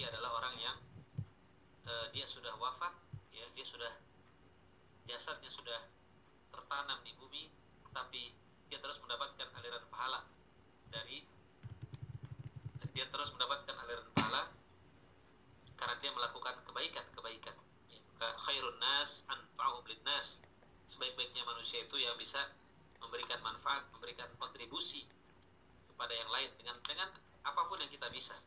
lagi adalah orang yang uh, dia sudah wafat ya dia sudah jasadnya sudah tertanam di bumi tapi dia terus mendapatkan aliran pahala dari dia terus mendapatkan aliran pahala karena dia melakukan kebaikan-kebaikan. Ya, khairun nas anfa'uhum nas sebaik-baiknya manusia itu yang bisa memberikan manfaat memberikan kontribusi kepada yang lain dengan dengan apa pun yang kita bisa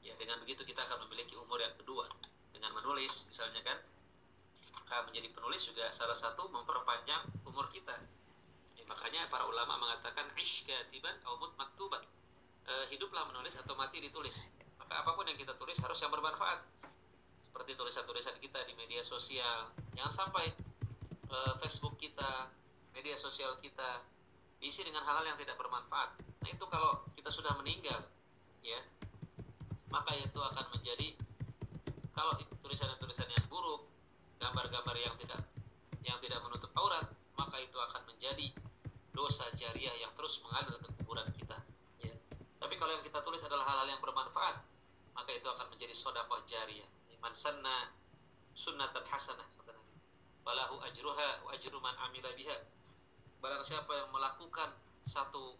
ya dengan begitu kita akan memiliki umur yang kedua. Dengan menulis misalnya kan menjadi penulis juga salah satu memperpanjang umur kita. Ya, makanya para ulama mengatakan ish katiban au maktuban. E, hiduplah menulis atau mati ditulis. Maka apa pun yang kita tulis harus yang bermanfaat. Seperti tulisan-tulisan kita di media sosial. Jangan sampai e, Facebook kita media sosial kita diisi dengan hal-hal yang tidak bermanfaat. Nah itu kalau kita sudah meninggal ya maka itu akan menjadi kalau tulisan-tulisan yang buruk gambar-gambar yang tidak yang tidak menutup aurat maka itu akan menjadi dosa jariah yang terus mengalir ke kuburan kita. Ya. tapi kalau yang kita tulis adalah hal-hal yang bermanfaat maka itu akan menjadi sodakoh jariah. Man sanna sunnatan hasanah kata balahu ajruha wa ajru man amila biha. Barang siapa yang melakukan satu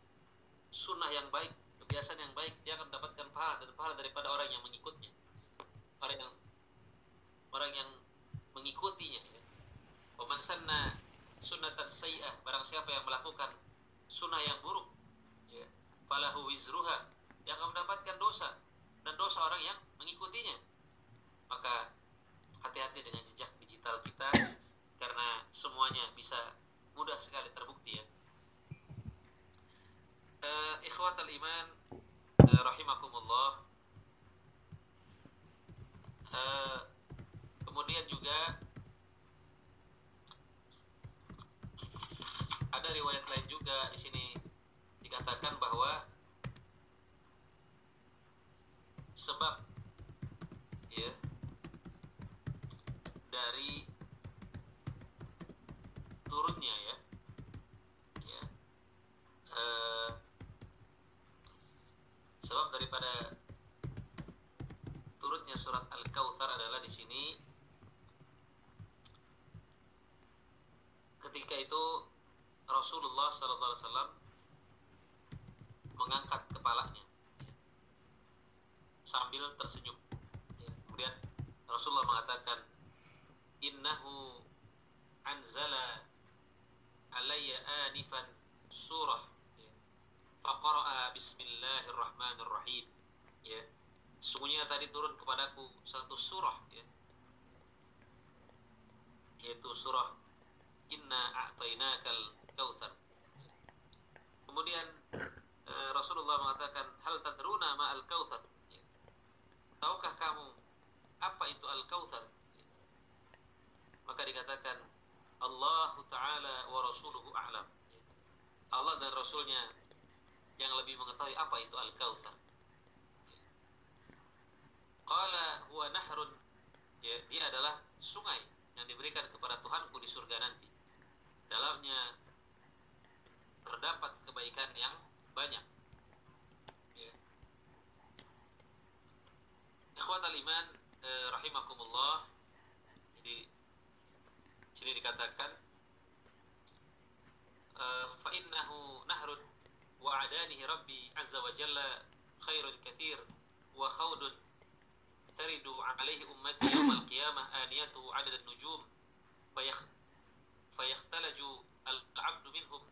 sunnah yang baik kebiasaan yang baik dia akan mendapatkan pahala dan pahala daripada orang yang mengikutnya. Orang yang orang yang mengikutinya ya. Waman sanna sunatan sayyah barang siapa yang melakukan sunnah yang buruk ya falahu wizruha yang akan mendapatkan dosa dan dosa orang yang mengikutinya. Maka hati-hati dengan jejak digital kita karena semuanya bisa mudah sekali terbukti ya. Uh, ikhwatal iman rahimakumullah. Uh, kemudian juga ada riwayat lain juga di sini dikatakan bahwa sebab ya dari turunnya ya ya eh, sebab daripada turunnya surat al-kautsar adalah di sini ketika itu Rasulullah SAW mengangkat kepalanya ya, sambil tersenyum. Ya, kemudian Rasulullah mengatakan, Innahu anzala alayya anifan surah ya. faqara'a bismillahirrahmanirrahim ya sesungguhnya tadi turun kepadaku satu surah ya yaitu surah inna a'tainakal kautsar. Kemudian e, Rasulullah mengatakan hal tadruna ma al kautsar. Ya. Tahukah kamu apa itu al kautsar? Ya. Maka dikatakan Allah taala wa rasuluhu a'lam. Ya. Allah dan rasulnya yang lebih mengetahui apa itu al kautsar. Qala huwa nahrun ya, dia adalah sungai yang diberikan kepada Tuhanku di surga nanti dalamnya terdapat kebaikan yang banyak. Ya. Ikhwat aliman eh, rahimakumullah. Jadi sini dikatakan eh, fa innahu nahrun wa adanihi rabbi azza wa jalla khairun kathir wa khawdun taridu alaihi ummati yawmal qiyamah aniyatu adad nujum fayakhtalaju al-abdu minhum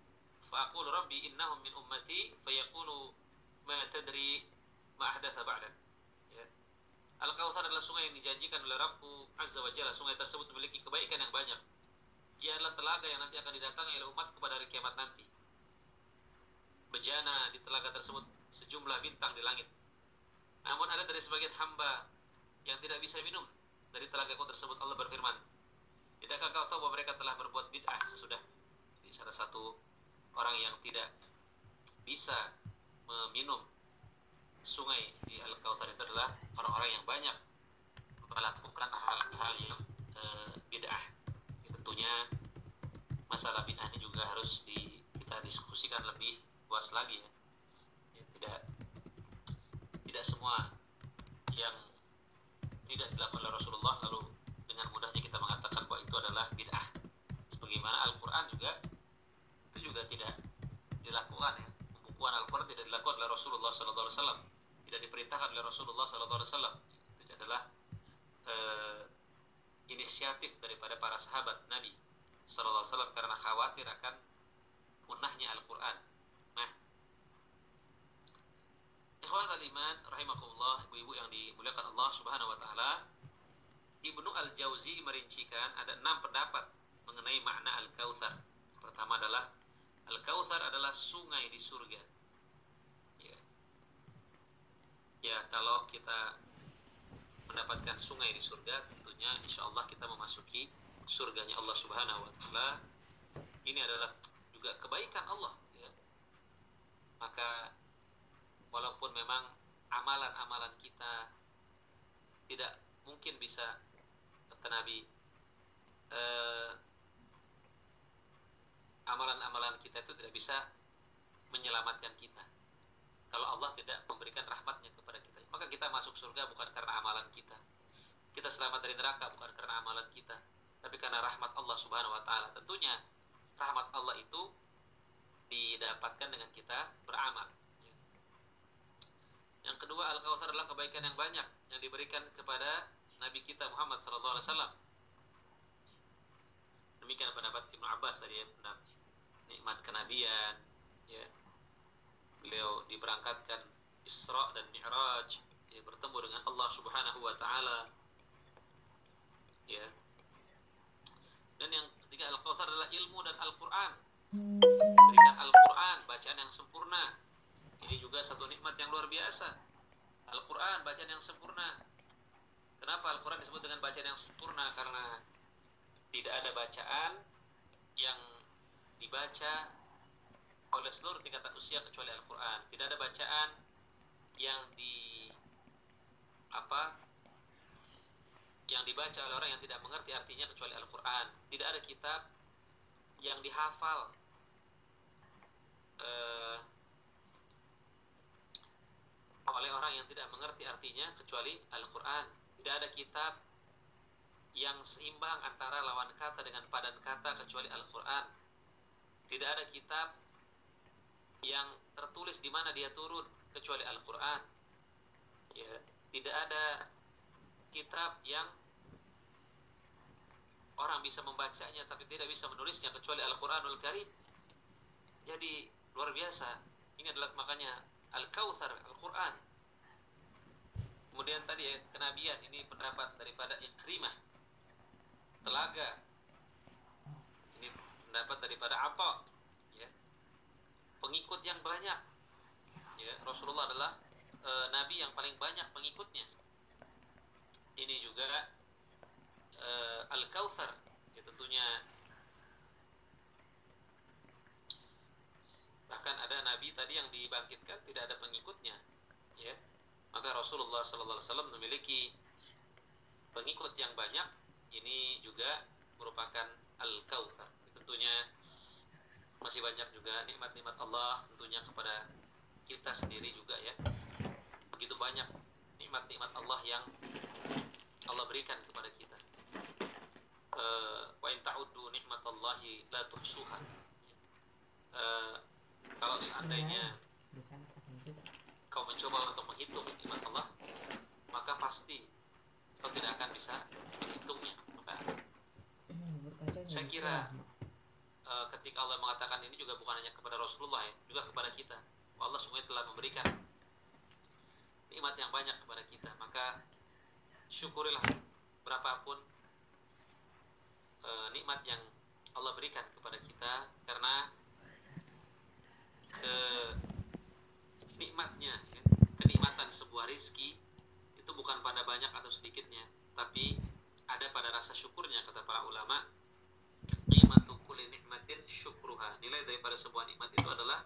فأقول ربي إنهم من أمتي فيقول ما تدري ما أحدث بعدك ya. Al-Kautsar adalah sungai yang dijanjikan oleh Rabbu Azza wa Jalla. Sungai tersebut memiliki kebaikan yang banyak. Ia adalah telaga yang nanti akan didatangi oleh umat kepada hari kiamat nanti. Bejana di telaga tersebut sejumlah bintang di langit. Namun ada dari sebagian hamba yang tidak bisa minum dari telaga tersebut Allah berfirman, Tidakkah kau tahu bahwa mereka telah berbuat bid'ah sesudah di salah satu orang yang tidak bisa meminum sungai di Al Kautsar itu adalah orang-orang yang banyak melakukan hal-hal yang e, bid'ah. Tentunya masalah bid'ah ini juga harus di, kita diskusikan lebih luas lagi ya. ya tidak tidak semua yang tidak dilakukan oleh Rasulullah lalu dengan mudahnya kita mengatakan bahwa itu adalah bid'ah sebagaimana Al-Quran juga itu juga tidak dilakukan ya. Pembukuan Al-Quran tidak dilakukan oleh Rasulullah SAW tidak diperintahkan oleh Rasulullah SAW itu adalah uh, inisiatif daripada para sahabat Nabi SAW karena khawatir akan punahnya Al-Quran. Nah al-iman rahimakumullah ibu-ibu yang dimuliakan Allah Subhanahu wa taala Ibnu Al-Jauzi merincikan ada enam pendapat mengenai makna Al-Kautsar. Pertama adalah Al-Kautsar adalah sungai di surga. Ya. ya, kalau kita mendapatkan sungai di surga, tentunya insya Allah kita memasuki surganya Allah Subhanahu wa taala. Ini adalah juga kebaikan Allah ya. Maka walaupun memang amalan-amalan kita tidak mungkin bisa kata Nabi eh, amalan-amalan kita itu tidak bisa menyelamatkan kita. Kalau Allah tidak memberikan rahmatnya kepada kita maka kita masuk surga bukan karena amalan kita. Kita selamat dari neraka bukan karena amalan kita tapi karena rahmat Allah subhanahu wa ta'ala. Tentunya rahmat Allah itu didapatkan dengan kita beramal. Yang kedua Al-Kautsar adalah kebaikan yang banyak yang diberikan kepada Nabi kita Muhammad SAW. Demikian pendapat Ibnu Abbas tadi ya, nikmat kenabian, ya. Beliau diberangkatkan Isra dan Mi'raj, ya, bertemu dengan Allah Subhanahu wa taala. Ya. Dan yang ketiga Al-Kautsar adalah ilmu dan Al-Qur'an. Berikan Al-Qur'an bacaan yang sempurna ini juga satu nikmat yang luar biasa. Al-Quran bacaan yang sempurna. Kenapa Al-Quran disebut dengan bacaan yang sempurna? Karena tidak ada bacaan yang dibaca oleh seluruh tingkatan usia kecuali Al-Quran. Tidak ada bacaan yang di apa yang dibaca oleh orang yang tidak mengerti artinya kecuali Al-Quran. Tidak ada kitab yang dihafal eh, oleh orang yang tidak mengerti artinya kecuali Al-Quran. Tidak ada kitab yang seimbang antara lawan kata dengan padan kata kecuali Al-Quran. Tidak ada kitab yang tertulis di mana dia turun kecuali Al-Quran. Ya, tidak ada kitab yang orang bisa membacanya tapi tidak bisa menulisnya kecuali Al-Quranul Karim. Jadi luar biasa. Ini adalah makanya Al-Kautsar, Al-Quran. Kemudian tadi ya, kenabian, ini pendapat daripada Ikrimah. Telaga. Pendapat daripada apa? Ya. Pengikut yang banyak. Ya, Rasulullah adalah e, nabi yang paling banyak pengikutnya. Ini juga e, Al-Kautsar. Ya, tentunya bahkan ada nabi tadi yang dibangkitkan tidak ada pengikutnya ya maka Rasulullah SAW memiliki pengikut yang banyak ini juga merupakan al-kautsar tentunya masih banyak juga nikmat-nikmat Allah tentunya kepada kita sendiri juga ya. Begitu banyak nikmat-nikmat Allah yang Allah berikan kepada kita. Eh, wa in ta'uddu nikmatallahi la tuhsuha. Uh, kalau seandainya kau mencoba untuk menghitung nikmat Allah maka pasti kau tidak akan bisa menghitungnya. Maka saya kira uh, ketika Allah mengatakan ini juga bukan hanya kepada Rasulullah ya, juga kepada kita Allah sungguh telah memberikan nikmat yang banyak kepada kita maka syukurilah berapapun uh, nikmat yang Allah berikan kepada kita karena ke nikmatnya ya. kenikmatan sebuah rizki itu bukan pada banyak atau sedikitnya tapi ada pada rasa syukurnya kata para ulama nikmatu kulli nikmatin syukruha nilai daripada sebuah nikmat itu adalah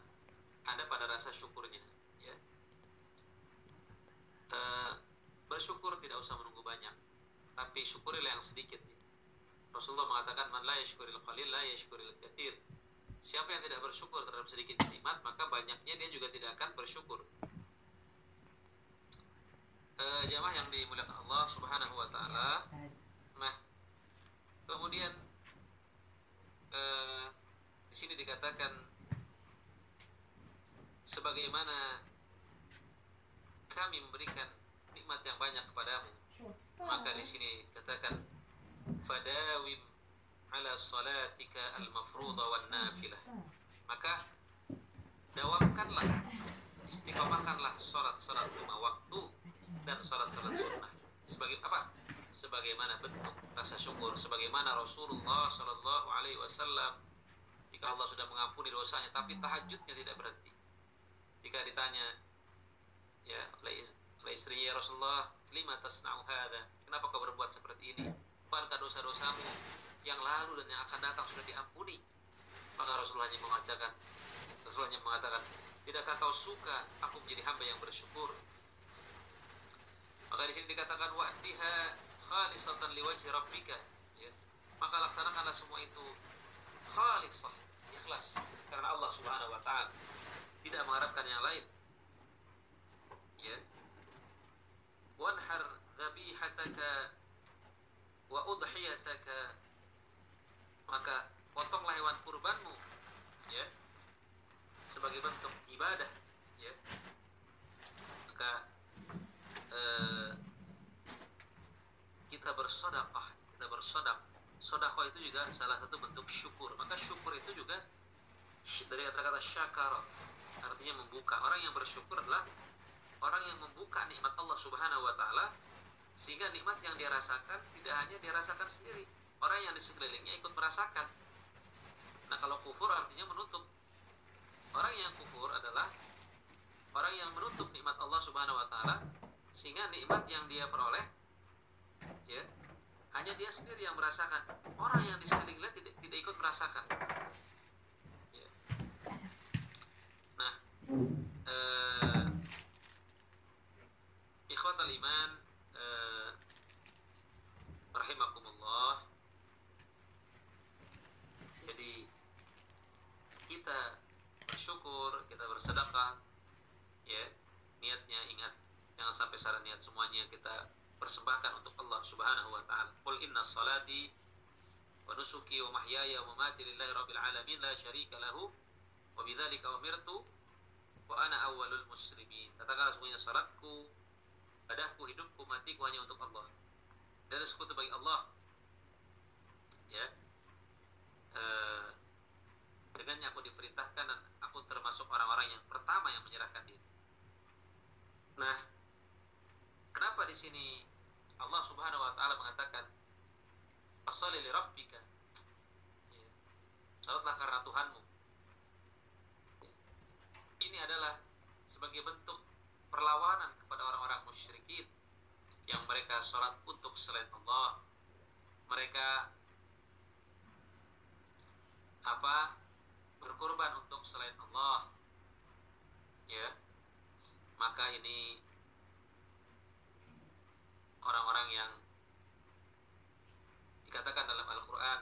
ada pada rasa syukurnya ya e, bersyukur tidak usah menunggu banyak tapi syukurilah yang sedikit ya. Rasulullah mengatakan man la yashkuril qalil la yashkuril katsir Siapa yang tidak bersyukur terhadap sedikit nikmat, maka banyaknya dia juga tidak akan bersyukur. E, jamaah yang dimuliakan Allah Subhanahu wa taala. Nah, kemudian eh, di sini dikatakan sebagaimana kami memberikan nikmat yang banyak kepadamu maka di sini katakan fadawim ala salatika al-mafruḍa wan nafilah maka dawamkanlah istiqomahkanlah salat-salat lima waktu dan salat-salat sunnah. Sebagai apa sebagaimana bentuk rasa syukur sebagaimana Rasulullah Shallallahu alaihi wasallam jika Allah sudah mengampuni dosanya tapi tahajudnya tidak berhenti. Jika ditanya ya oleh, istrinya ya Rasulullah lima tasna'u hadha? Kenapa kau berbuat seperti ini? Bukankah dosa-dosamu yang lalu dan yang akan datang sudah diampuni? Maka Rasulullah hanya mengatakan Rasulullah hanya mengatakan tidakkah kau suka aku menjadi hamba yang bersyukur? Maka di sini dikatakan wa'diha khalisatan liwajhi rabbika. Ya. maka laksanakanlah semua itu khalisah ikhlas karena Allah Subhanahu wa taala. Tidak mengharapkan yang lain. Ya. Wanhar dhabihataka wa udhiyataka maka potonglah hewan kurbanmu ya sebagai bentuk ibadah ya. Maka eh, kita bersodakah kita bersodak sodakoh itu juga salah satu bentuk syukur. Maka syukur itu juga dari kata-kata syakar artinya membuka. Orang yang bersyukur adalah orang yang membuka nikmat Allah Subhanahu wa taala sehingga nikmat yang dia rasakan tidak hanya dia rasakan sendiri. Orang yang di sekelilingnya ikut merasakan. Nah kalau kufur artinya menutup. Orang yang kufur adalah orang yang menutup nikmat Allah Subhanahu wa taala sehingga nikmat yang dia peroleh ya. Hanya dia sendiri yang merasakan. Orang yang di sekelilingnya tidak, tidak ikut merasakan. Ya. nah eh, ikhwatal iman eh, rahimakumullah. Jadi kita bersyukur kita bersedekah ya. Niatnya ingat jangan sampai salah niat semuanya kita persembahkan untuk Allah Subhanahu wa taala. Qul inna salati wa nusuki wa mahyaya wa mamati lillahi rabbil alamin la syarika lahu wa bidzalika umirtu wa ana awwalul muslimin. Katakanlah semuanya salatku, ibadahku, hidupku, matiku hanya untuk Allah. Dan sekutu bagi Allah. Ya. Uh, dengannya aku diperintahkan dan aku termasuk orang-orang yang pertama yang menyerahkan diri. Nah, kenapa di sini Allah Subhanahu wa taala mengatakan Fasali li rabbika. Ya. Salatlah karena Tuhanmu. Ya. Ini adalah sebagai bentuk perlawanan kepada orang-orang musyrikin yang mereka sholat untuk selain Allah. Mereka apa berkorban untuk selain Allah. Ya. Maka ini orang-orang yang dikatakan dalam Al-Qur'an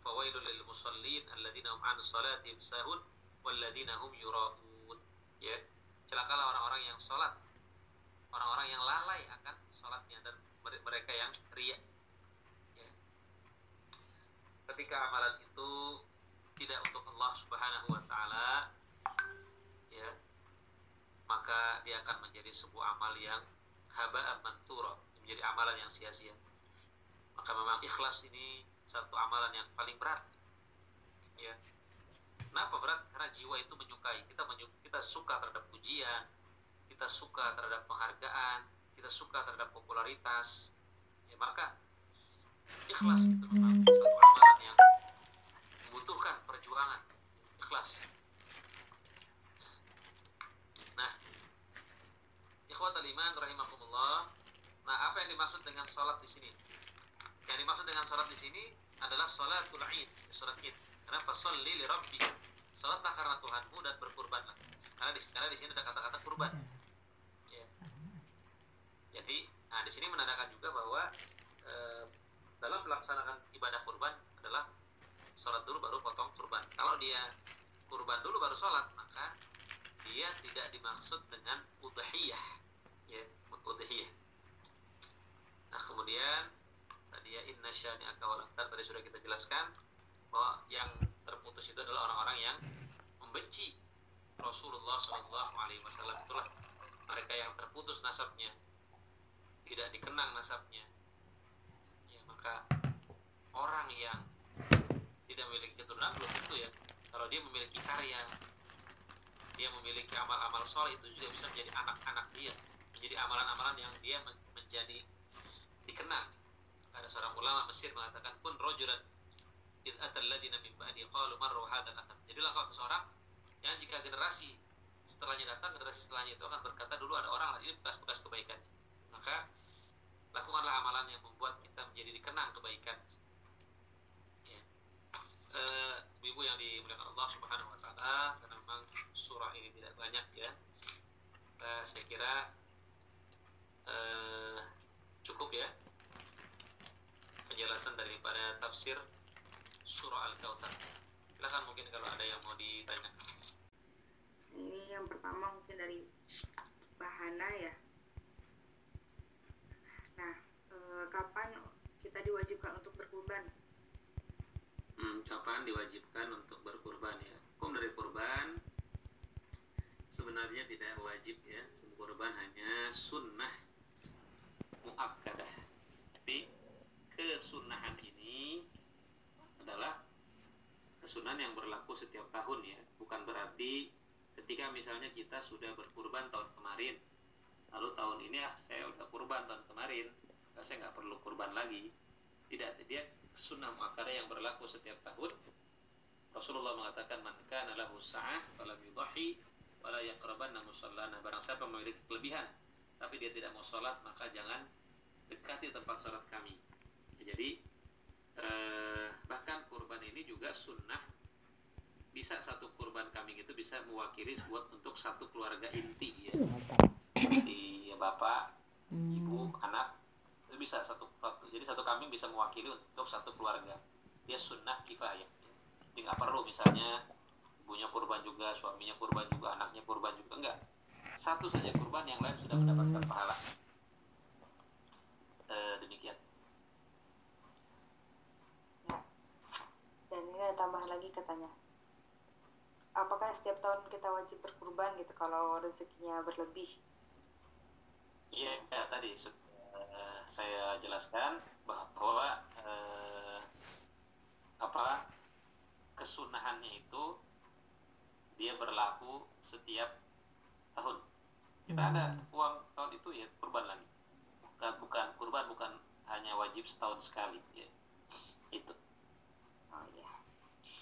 fawailul lil musallin alladzina hum 'an salatihim sahun walladzina hum yura'un. Ya celakalah orang-orang yang salat. Orang-orang yang lalai akan salatnya dan mereka yang riya. Ya. ketika amalan itu tidak untuk Allah Subhanahu wa taala ya maka dia akan menjadi sebuah amal yang haba'an manthura. Menjadi amalan yang sia-sia. Maka memang ikhlas ini satu amalan yang paling berat. Ya. Kenapa berat? Karena jiwa itu menyukai. Kita menyukai, kita suka terhadap pujian kita suka terhadap penghargaan kita suka terhadap popularitas. Ya maka ikhlas itu memang satu amalan yang membutuhkan perjuangan. Ikhlas nah ikhwatal iman rahimakumullah. Nah, apa yang dimaksud dengan salat di sini? Yang dimaksud dengan salat di sini adalah salatul Id, salat Id. Karena fasalli li rabbi. Salatlah karena Tuhanmu dan berkurbanlah. Karena di, karena di sini ada kata-kata kurban. Ya. Jadi, nah di sini menandakan juga bahwa e, dalam melaksanakan ibadah kurban adalah sholat dulu baru potong kurban. Kalau dia kurban dulu baru sholat, maka dia tidak dimaksud dengan udhiyah ya udhiyah nah kemudian tadi ya inna syani akawal aktar tadi sudah kita jelaskan bahwa yang terputus itu adalah orang-orang yang membenci Rasulullah Shallallahu Alaihi Wasallam. Itulah mereka yang terputus nasabnya tidak dikenang nasabnya. Ya maka orang yang tidak memiliki keturunan belum tentu ya kalau dia memiliki karya dia memiliki amal-amal soleh itu juga bisa menjadi anak-anak dia menjadi amalan-amalan yang dia menjadi dikenang. Ada seorang ulama Mesir mengatakan pun rojulan id atal ladina min ba'di qalu marru hadzal akan jadilah kau seseorang yang jika generasi setelahnya datang generasi setelahnya itu akan berkata dulu ada orang ini bekas-bekas kebaikannya. Maka lakukanlah amalan yang membuat kita menjadi dikenang kebaikan. Ya. e, ibu yang dimuliakan Allah Subhanahu Wa Taala karena memang surah ini tidak banyak ya. E, saya kira e, cukup ya. Penjelasan daripada tafsir surah Al-Kautsar. Silahkan mungkin kalau ada yang mau ditanya. Ini yang pertama mungkin dari Bahana ya. Nah e, kapan kita diwajibkan untuk berkurban? Hmm, kapan diwajibkan untuk berkurban ya? Hukum dari kurban sebenarnya tidak wajib ya. Kurban hanya sunnah muakkadah tapi kesunahan ini adalah kesunahan yang berlaku setiap tahun ya. Bukan berarti ketika misalnya kita sudah berkurban tahun kemarin lalu tahun ini ah saya udah kurban tahun kemarin saya nggak perlu kurban lagi. Tidak dia sunnah muakkadah yang berlaku setiap tahun. Rasulullah mengatakan man kana lahu sa'ah falam yudhi wala yaqrabanna musallana. Barang siapa memiliki kelebihan tapi dia tidak mau sholat maka jangan dekati tempat sholat kami. Ya, jadi eh, bahkan kurban ini juga sunnah. Bisa satu kurban kambing itu bisa mewakili buat untuk satu keluarga inti ya. Seperti ya bapak hmm. ibu anak itu bisa satu jadi satu kambing bisa mewakili untuk satu keluarga. Dia sunnah kifayah. Jadi nggak perlu misalnya ibunya kurban juga suaminya kurban juga anaknya kurban juga enggak satu saja kurban yang lain sudah mendapatkan pahala. E, demikian. Dan ini ada tambahan lagi katanya. Apakah setiap tahun kita wajib berkurban gitu kalau rezekinya berlebih? Iya ya, tadi uh, saya jelaskan bahwa uh, apa kesunahannya itu dia berlaku setiap tahun kita ada hmm. uang tahun itu ya kurban lagi. Bukan bukan kurban bukan hanya wajib setahun sekali ya. Itu. Oh iya.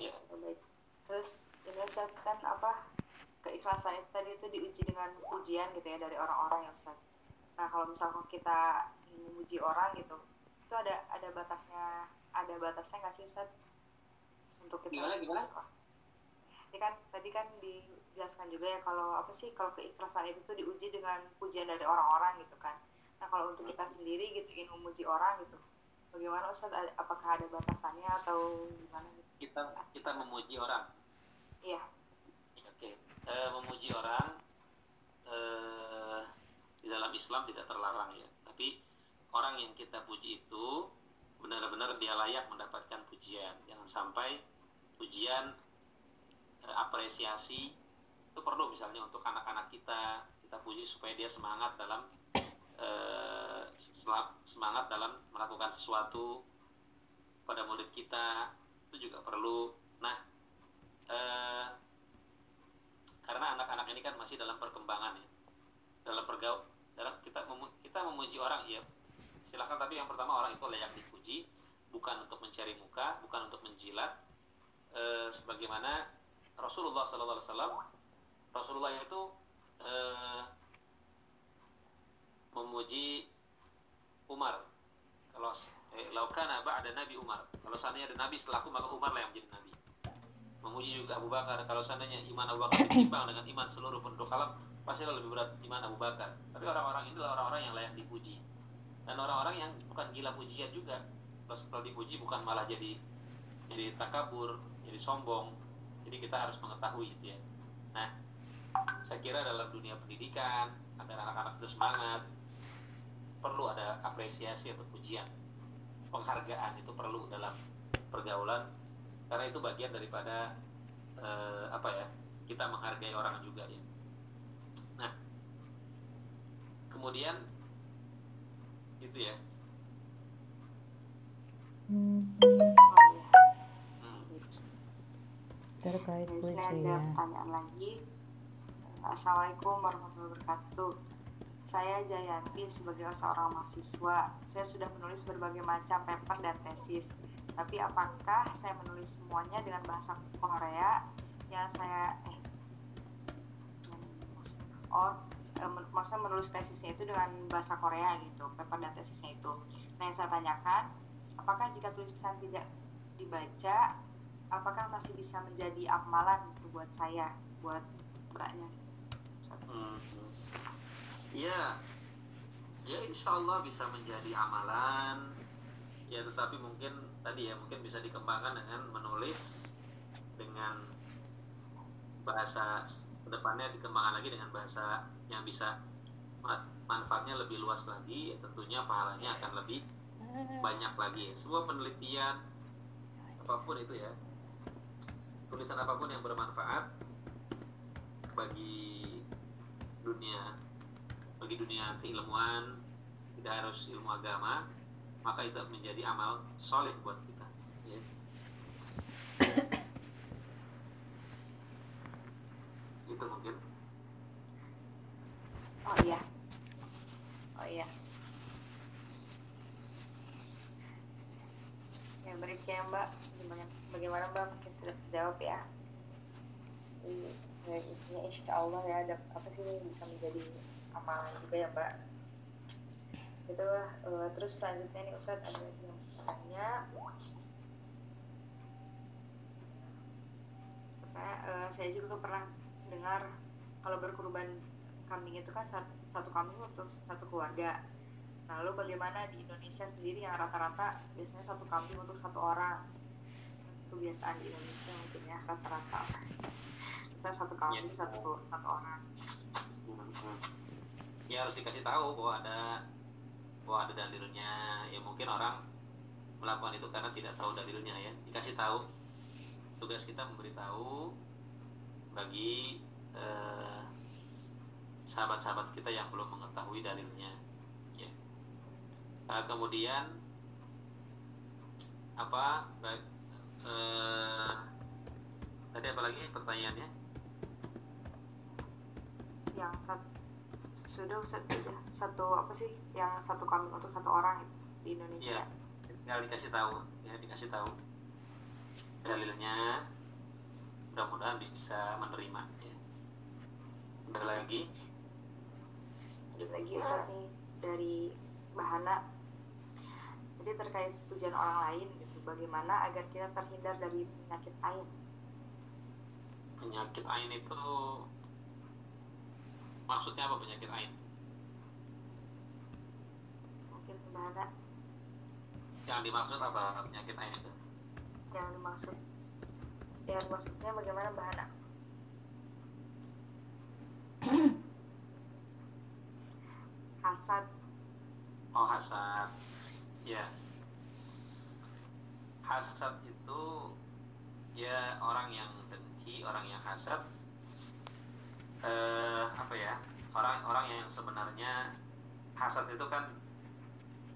Ya. Baik. Terus ini Ustaz kan apa keikhlasan itu tadi itu diuji dengan ujian gitu ya dari orang-orang yang Ustaz. Nah kalau misalkan kita ingin menguji orang gitu itu ada ada batasnya ada batasnya nggak sih Ustaz? Untuk kita gimana gimana ini kan tadi kan dijelaskan juga ya kalau apa sih kalau keikhlasan itu tuh diuji dengan pujian dari orang-orang gitu kan. Nah kalau untuk kita sendiri gitu ingin memuji orang gitu bagaimana Ustaz apakah ada batasannya atau gimana gitu? kita kita memuji orang? Iya. Oke e, memuji orang e, di dalam Islam tidak terlarang ya. Tapi orang yang kita puji itu benar-benar dia layak mendapatkan pujian. Jangan sampai pujian apresiasi itu perlu misalnya untuk anak-anak kita kita puji supaya dia semangat dalam Eh, semangat dalam melakukan sesuatu pada murid kita itu juga perlu. Nah, eh, karena anak-anak ini kan masih dalam perkembangan ya, dalam pergaul, dalam kita memu, kita memuji orang ya. Silahkan tapi yang pertama orang itu layak dipuji, bukan untuk mencari muka, bukan untuk menjilat. Eh, sebagaimana Rasulullah SAW, Rasulullah itu eh, memuji Umar. Kalau eh, laukana ada Nabi Umar. Kalau seandainya ada Nabi setelahku maka Umar lah yang menjadi Nabi. Memuji juga Abu Bakar. Kalau seandainya iman Abu Bakar ditimbang dengan iman seluruh penduduk alam pasti lebih berat iman Abu Bakar. Tapi orang-orang ini adalah orang-orang yang layak dipuji. Dan orang-orang yang bukan gila pujian juga. Kalau setelah dipuji bukan malah jadi jadi takabur jadi sombong jadi kita harus mengetahui itu ya nah saya kira dalam dunia pendidikan agar anak-anak itu semangat perlu ada apresiasi atau pujian penghargaan itu perlu dalam pergaulan karena itu bagian daripada uh, apa ya kita menghargai orang juga ya nah kemudian itu ya. Hmm. Terkait pujian ada pertanyaan lagi Assalamualaikum warahmatullahi wabarakatuh saya Jayanti sebagai seorang mahasiswa. Saya sudah menulis berbagai macam paper dan tesis. Tapi apakah saya menulis semuanya dengan bahasa Korea yang saya eh oh eh, maksudnya menulis tesisnya itu dengan bahasa Korea gitu, paper dan tesisnya itu. Nah yang saya tanyakan, apakah jika tulisan tidak dibaca, apakah masih bisa menjadi amalan gitu buat saya, buat mbaknya? Hmm. Ya. Ya insya Allah bisa menjadi amalan. Ya tetapi mungkin tadi ya mungkin bisa dikembangkan dengan menulis dengan bahasa ke depannya dikembangkan lagi dengan bahasa yang bisa manfaatnya lebih luas lagi ya tentunya pahalanya akan lebih banyak lagi. Sebuah penelitian apa pun itu ya tulisan apa pun yang bermanfaat bagi dunia bagi dunia keilmuan tidak harus ilmu agama maka itu menjadi amal soleh buat kita. Ya. itu mungkin. Oh iya. Oh iya. Ya baik ya mbak. Bagaimana, bagaimana mbak? Mungkin sudah terjawab ya. Jadi, ya, intinya insya Allah ya ada apa sih bisa menjadi amalan juga ya mbak? Itu uh, terus selanjutnya nih Ustadz ada yang bertanya uh, saya juga pernah dengar kalau berkurban kambing itu kan satu, satu kambing untuk satu keluarga. Lalu bagaimana di Indonesia sendiri yang rata-rata biasanya satu kambing untuk satu orang kebiasaan di Indonesia mungkin ya rata-rata. Kita satu kambing ya. satu satu orang. Ya harus dikasih tahu bahwa ada bahwa ada dalilnya. Ya mungkin orang melakukan itu karena tidak tahu dalilnya ya. Dikasih tahu. Tugas kita memberitahu bagi eh, sahabat-sahabat kita yang belum mengetahui dalilnya. Ya. Nah, kemudian apa eh, tadi apa lagi pertanyaannya? Yang satu sudah aja satu apa sih yang satu kambing untuk satu orang di Indonesia. Ya, tinggal dikasih tahu ya dikasih tahu dalilnya. Mudah-mudahan bisa menerima ya. ada lagi? Ada lagi Ustaz nih dari Bahana. Jadi terkait pujian orang lain gitu bagaimana agar kita terhindar dari penyakit ain? Penyakit ain itu maksudnya apa penyakit ain? Mungkin bahana yang dimaksud apa penyakit ain itu? Yang dimaksud yang maksudnya bagaimana bahana hasad. Oh hasad. Ya hasad itu ya orang yang dengki orang yang hasad. Eh, apa ya orang-orang yang sebenarnya hasad itu kan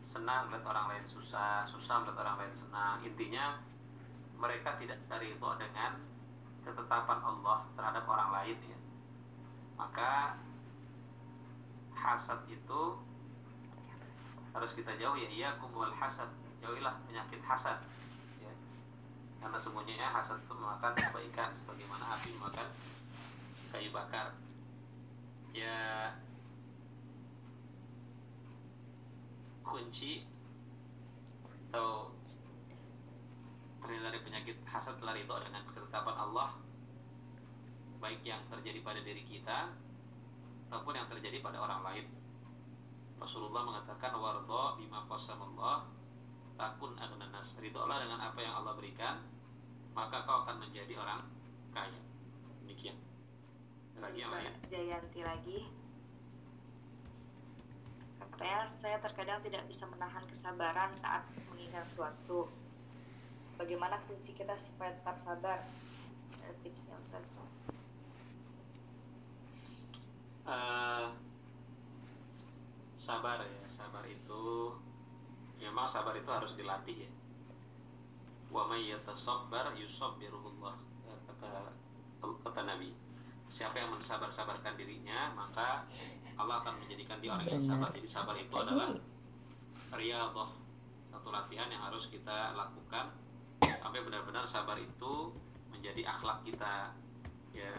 senang melihat orang lain susah susah melihat orang lain senang. Intinya mereka tidak dari itu dengan ketetapan Allah terhadap orang lain ya. Maka hasad itu harus kita jauh ya iya kumul hasad. Jauhilah penyakit hasad. Karena semuanya hasad itu memakan kebaikan sebagaimana api memakan kayu bakar. Ya kunci atau terhindar dari penyakit hasad telah itu dengan ketetapan Allah baik yang terjadi pada diri kita ataupun yang terjadi pada orang lain. Rasulullah mengatakan wardo bima qasamallah ridholah dengan apa yang Allah berikan maka kau akan menjadi orang kaya. Demikian. Lagi yang lain? Jayanti lagi. Katanya saya terkadang tidak bisa menahan kesabaran saat mengingat suatu. Bagaimana kunci kita supaya tetap sabar? Tipsnya Ustaz Eh, sabar ya. Sabar itu ya memang sabar itu harus dilatih ya wa may yatasabbar yusabbirullah kata kata Nabi. Siapa yang mensabar-sabarkan dirinya maka Allah akan menjadikan dia orang yang sabar. Jadi sabar itu adalah riyadhah satu latihan yang harus kita lakukan sampai benar-benar sabar itu menjadi akhlak kita ya.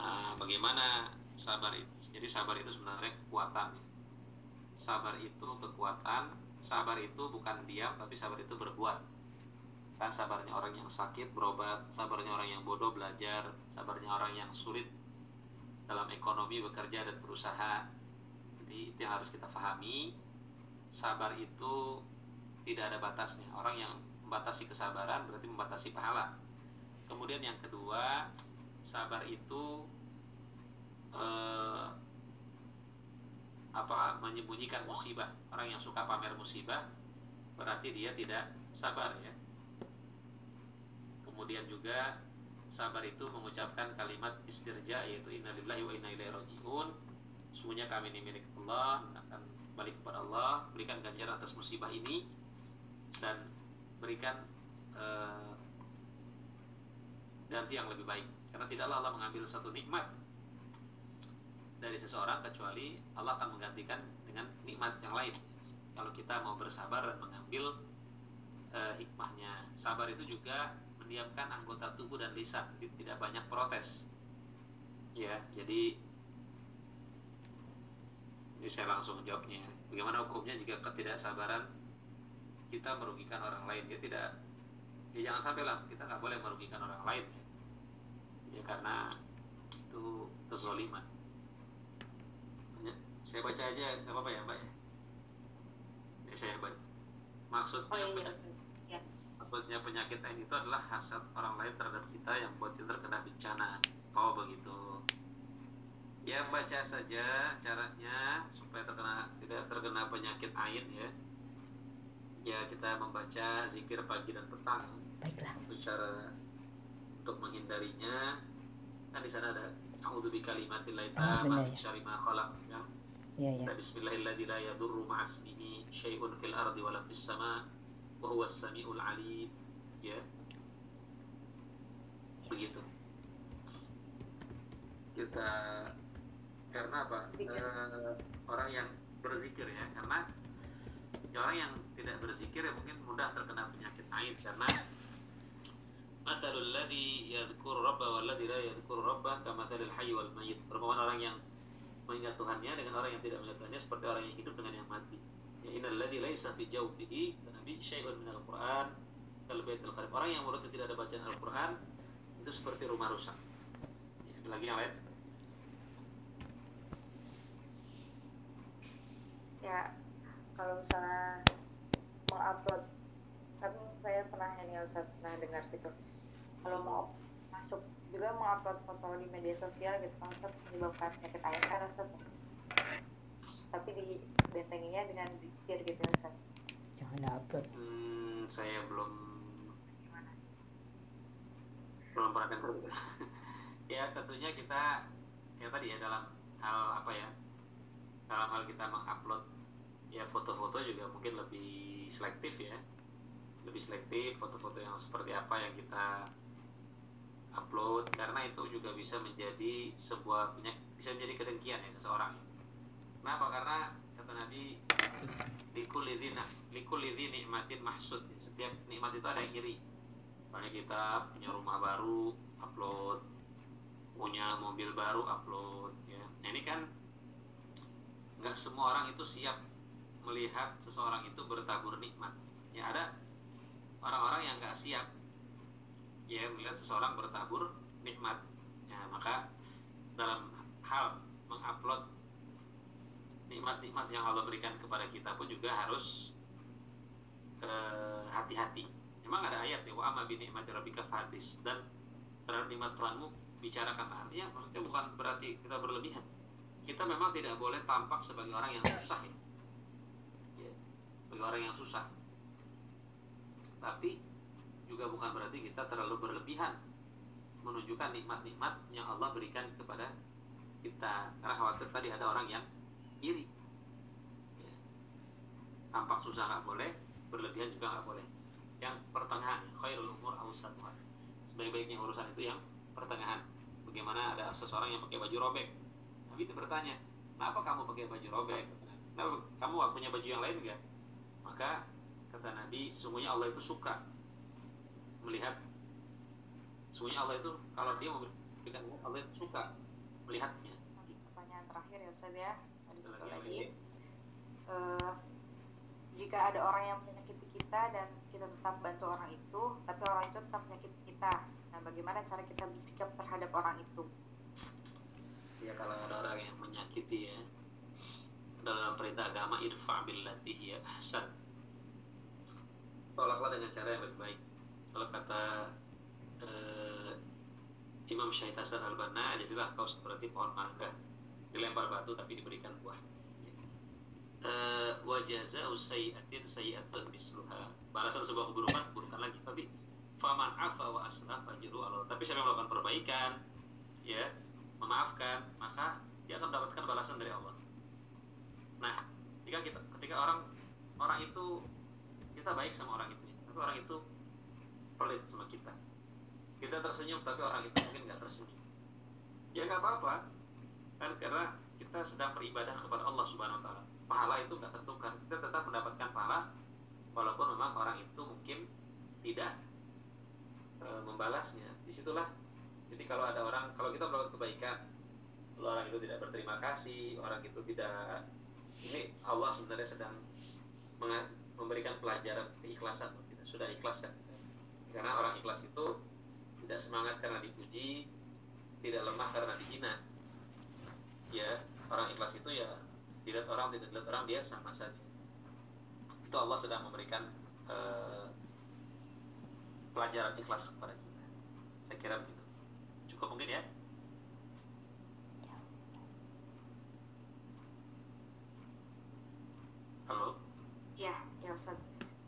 Ah, bagaimana sabar itu? Jadi sabar itu sebenarnya kekuatan. Sabar itu kekuatan sabar itu bukan diam tapi sabar itu berbuat kan sabarnya orang yang sakit berobat sabarnya orang yang bodoh belajar sabarnya orang yang sulit dalam ekonomi bekerja dan berusaha. Jadi itu yang harus kita pahami sabar itu tidak ada batasnya. Orang yang membatasi kesabaran berarti membatasi pahala. Kemudian yang kedua sabar itu eh, apa menyembunyikan musibah. Orang yang suka pamer musibah berarti dia tidak sabar ya kemudian juga sabar itu mengucapkan kalimat istirja yaitu innalillahi wa inna ilaihi rajiun. Sungguhnya kami ini milik Allah akan balik kepada Allah berikan ganjaran atas musibah ini dan berikan eh, ganti yang lebih baik. Karena tidaklah Allah mengambil satu nikmat dari seseorang kecuali Allah akan menggantikan dengan nikmat yang lain. Kalau kita mau bersabar dan mengambil uh, hikmahnya. Sabar itu juga mendiamkan anggota tubuh dan lisan tidak banyak protes. Ya jadi ini saya langsung jawabnya. Bagaimana hukumnya jika ketidaksabaran kita merugikan orang lain? Ya tidak ya jangan sampai lah kita nggak boleh merugikan orang lain ya, ya karena itu kezoliman. Ya, saya baca aja nggak apa-apa ya mbak ya? Ini saya baca. Maksudnya oh iya, iya ya maksudnya penyakit lain itu adalah hasad orang lain terhadap kita yang buat kita terkena bencana. Oh begitu. Ya baca saja caranya supaya terkena tidak terkena penyakit ain ya. Ya kita membaca zikir pagi dan petang. Baiklah. itu cara untuk menghindarinya. Kan di sana ada a'udzu bikalimatillahi Ah, tamma benar, min ya. syarri ma khalaq ya. Ya, ya. Bismillahilladzi la yadurru ma'asmihi syai'un fil ardi wa fis sama wa huwas samiul alim ya begitu kita karena apa Zikir. Eh, orang yang berzikir ya karena ya orang yang tidak berzikir ya mungkin mudah terkena penyakit ain karena Mathalul ladzi yadhkuru rabba wal ladzi la yadhkuru rabba kamathalil hayy wal mayyit. Perumpamaan orang yang mengingat Tuhannya dengan orang yang tidak mengingat Tuhannya seperti orang yang hidup dengan yang mati. Innal laisa fi jawfihi nabi syai'un minal Qur'an kal kharib. Orang yang mulutnya tidak ada bacaan Al-Qur'an itu seperti rumah rusak. Lagi yang lain? ya kalau misalnya mengupload kan saya pernah ini ya Ustaz pernah dengar gitu kalau mau masuk juga mengupload foto di media sosial gitu kan Ustaz menyebabkan penyakit kan Ustaz tapi dibentenginya dengan zikir gitu ya Ustaz. Jangan upload. Hmm, saya belum gimana? belum pernah dengar ya tentunya kita ya tadi ya dalam hal apa ya dalam hal kita mengupload ya foto-foto juga mungkin lebih selektif ya. Lebih selektif foto-foto yang seperti apa yang kita upload karena itu juga bisa menjadi sebuah bisa menjadi kedengkian ya seseorang kenapa karena kata Nabi likulidhi nikmatin mahsud setiap nikmat itu ada yang iri Misalnya kita punya rumah baru, upload, punya mobil baru, upload. Ya, nah, ini kan nggak semua orang itu siap melihat seseorang itu bertabur nikmat. Ya ada orang-orang yang nggak siap ya melihat seseorang bertabur nikmat. Ya maka dalam hal mengupload nikmat-nikmat yang Allah berikan kepada kita pun juga harus eh, hati-hati. Memang ada ayat ya wa amma bi rabbika dan terhadap nikmat Tuhanmu bicarakan. Artinya maksudnya bukan berarti kita berlebihan. Kita memang tidak boleh tampak sebagai orang yang susah ya, ya sebagai orang yang susah. Tapi juga bukan berarti kita terlalu berlebihan menunjukkan nikmat-nikmat yang Allah berikan kepada kita. Karena khawatir tadi ada orang yang iri ya. tampak susah nggak boleh berlebihan juga nggak boleh. Yang pertengahan khairul umur sebaik-baiknya urusan itu yang pertengahan. Bagaimana ada seseorang yang pakai baju robek? Nabi itu bertanya kenapa kamu pakai baju robek? Kenapa? Kamu punya baju yang lain enggak maka kata Nabi sungguhnya Allah itu suka melihat. Sungguhnya Allah itu kalau dia memberikan Allah itu suka melihatnya. Pertanyaan terakhir ya Ustaz ya ada Ada satu lagi, lagi lagi. Eh, jika ada orang yang menyakiti kita dan kita tetap bantu orang itu tapi orang itu tetap menyakiti kita nah bagaimana cara kita bersikap terhadap orang itu? Ya kalau ada orang yang menyakiti ya dalam perintah agama idfa billati hiya ahsan. Tolaklah dengan cara yang lebih baik kalau kata eh, Imam Syahid Hasan al-Banna jadilah kau seperti pohon mangga dilempar batu tapi diberikan buah. Eh, wa jaza'u sayyi'atin sayyi'atun misluha. Balasan sebuah keburukan keburukan lagi. Tapi faman afa wa aslah fajru Allah. Tapi siapa yang melakukan perbaikan ya memaafkan maka dia akan mendapatkan balasan dari Allah. Nah ketika kita ketika orang orang itu kita baik sama orang itu. Tapi orang itu pelit sama kita. Kita tersenyum tapi orang itu mungkin nggak tersenyum. Ya nggak apa-apa kan karena kita sedang beribadah kepada Allah Subhanahu Wa Taala. Pahala itu nggak tertukar. Kita tetap mendapatkan pahala walaupun memang orang itu mungkin tidak e, membalasnya. Di situlah jadi kalau ada orang kalau kita melakukan kebaikan lalu orang itu tidak berterima kasih orang itu tidak ini Allah sebenarnya sedang memberikan pelajaran keikhlasan kita. Sudah ikhlas kan karena orang ikhlas itu tidak semangat karena dipuji tidak lemah karena dihina ya orang ikhlas itu ya tidak orang tidak dilihat orang dia sama saja. Itu Allah sedang memberikan eh, pelajaran ikhlas kepada kita. Saya kira begitu. Cukup mungkin ya? Halo? Ya ya Ustaz.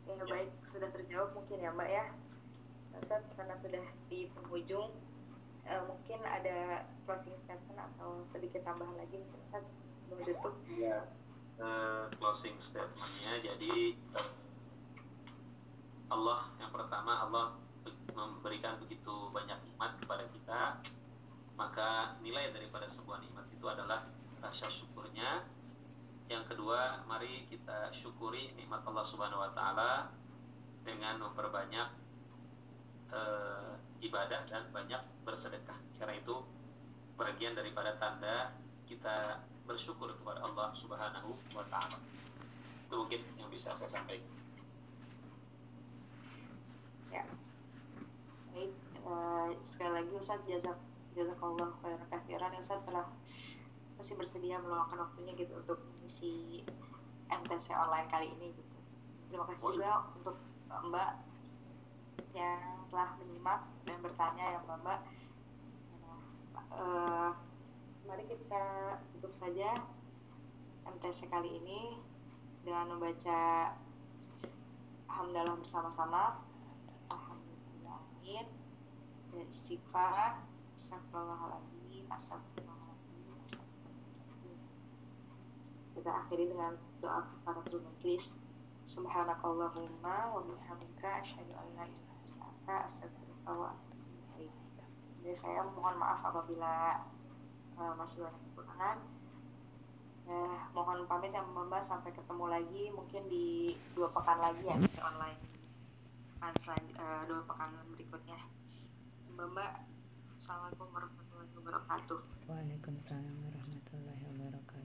Ya, Ya. baik. Sudah terjawab mungkin ya Mbak ya? Ustaz karena sudah di penghujung eh, mungkin ada closing statement atau sedikit tambahan lagi Ustaz sebelum tutup ya closing statementnya jadi eh, Allah yang pertama Allah memberikan begitu banyak nikmat kepada kita maka nilai daripada sebuah nikmat itu adalah rasa syukurnya. Yang kedua mari kita syukuri nikmat Allah Subhanahu wa taala dengan memperbanyak eh, ibadah dan banyak bersedekah. Karena itu bagian daripada tanda kita bersyukur kepada Allah Subhanahu wa taala. Itu mungkin yang bisa saya sampaikan. ya. Baik eh, sekali lagi Ustaz jazak jazakallah khairan katsiran. Ya Ustaz telah masih bersedia meluangkan waktunya gitu untuk mengisi MTC online kali ini gitu. Terima kasih Oh, juga untuk Mbak yang telah menyimak dan bertanya ya Mbak Mbak. Eh, mari kita tutup saja MTC kali ini dengan membaca Alhamdulillah bersama-sama. Alhamdulillahirrahmanirrahim. Dan istighfar Astagfirullahaladzim. Kita akhiri dengan doa kafaratul majlis Subhanakallahumma wa bihamdika asyhadu an la ilaha atubu ilaik. Jadi saya mohon maaf apabila eh, masih banyak kekurangan. Eh, mohon pamit ya Mbak Mbak sampai ketemu lagi mungkin di dua pekan lagi ya bisa online pekan selan- eh, dua pekan berikutnya. Mbak, Assalamualaikum warahmatullahi wabarakatuh. Waalaikumsalam warahmatullahi wabarakatuh.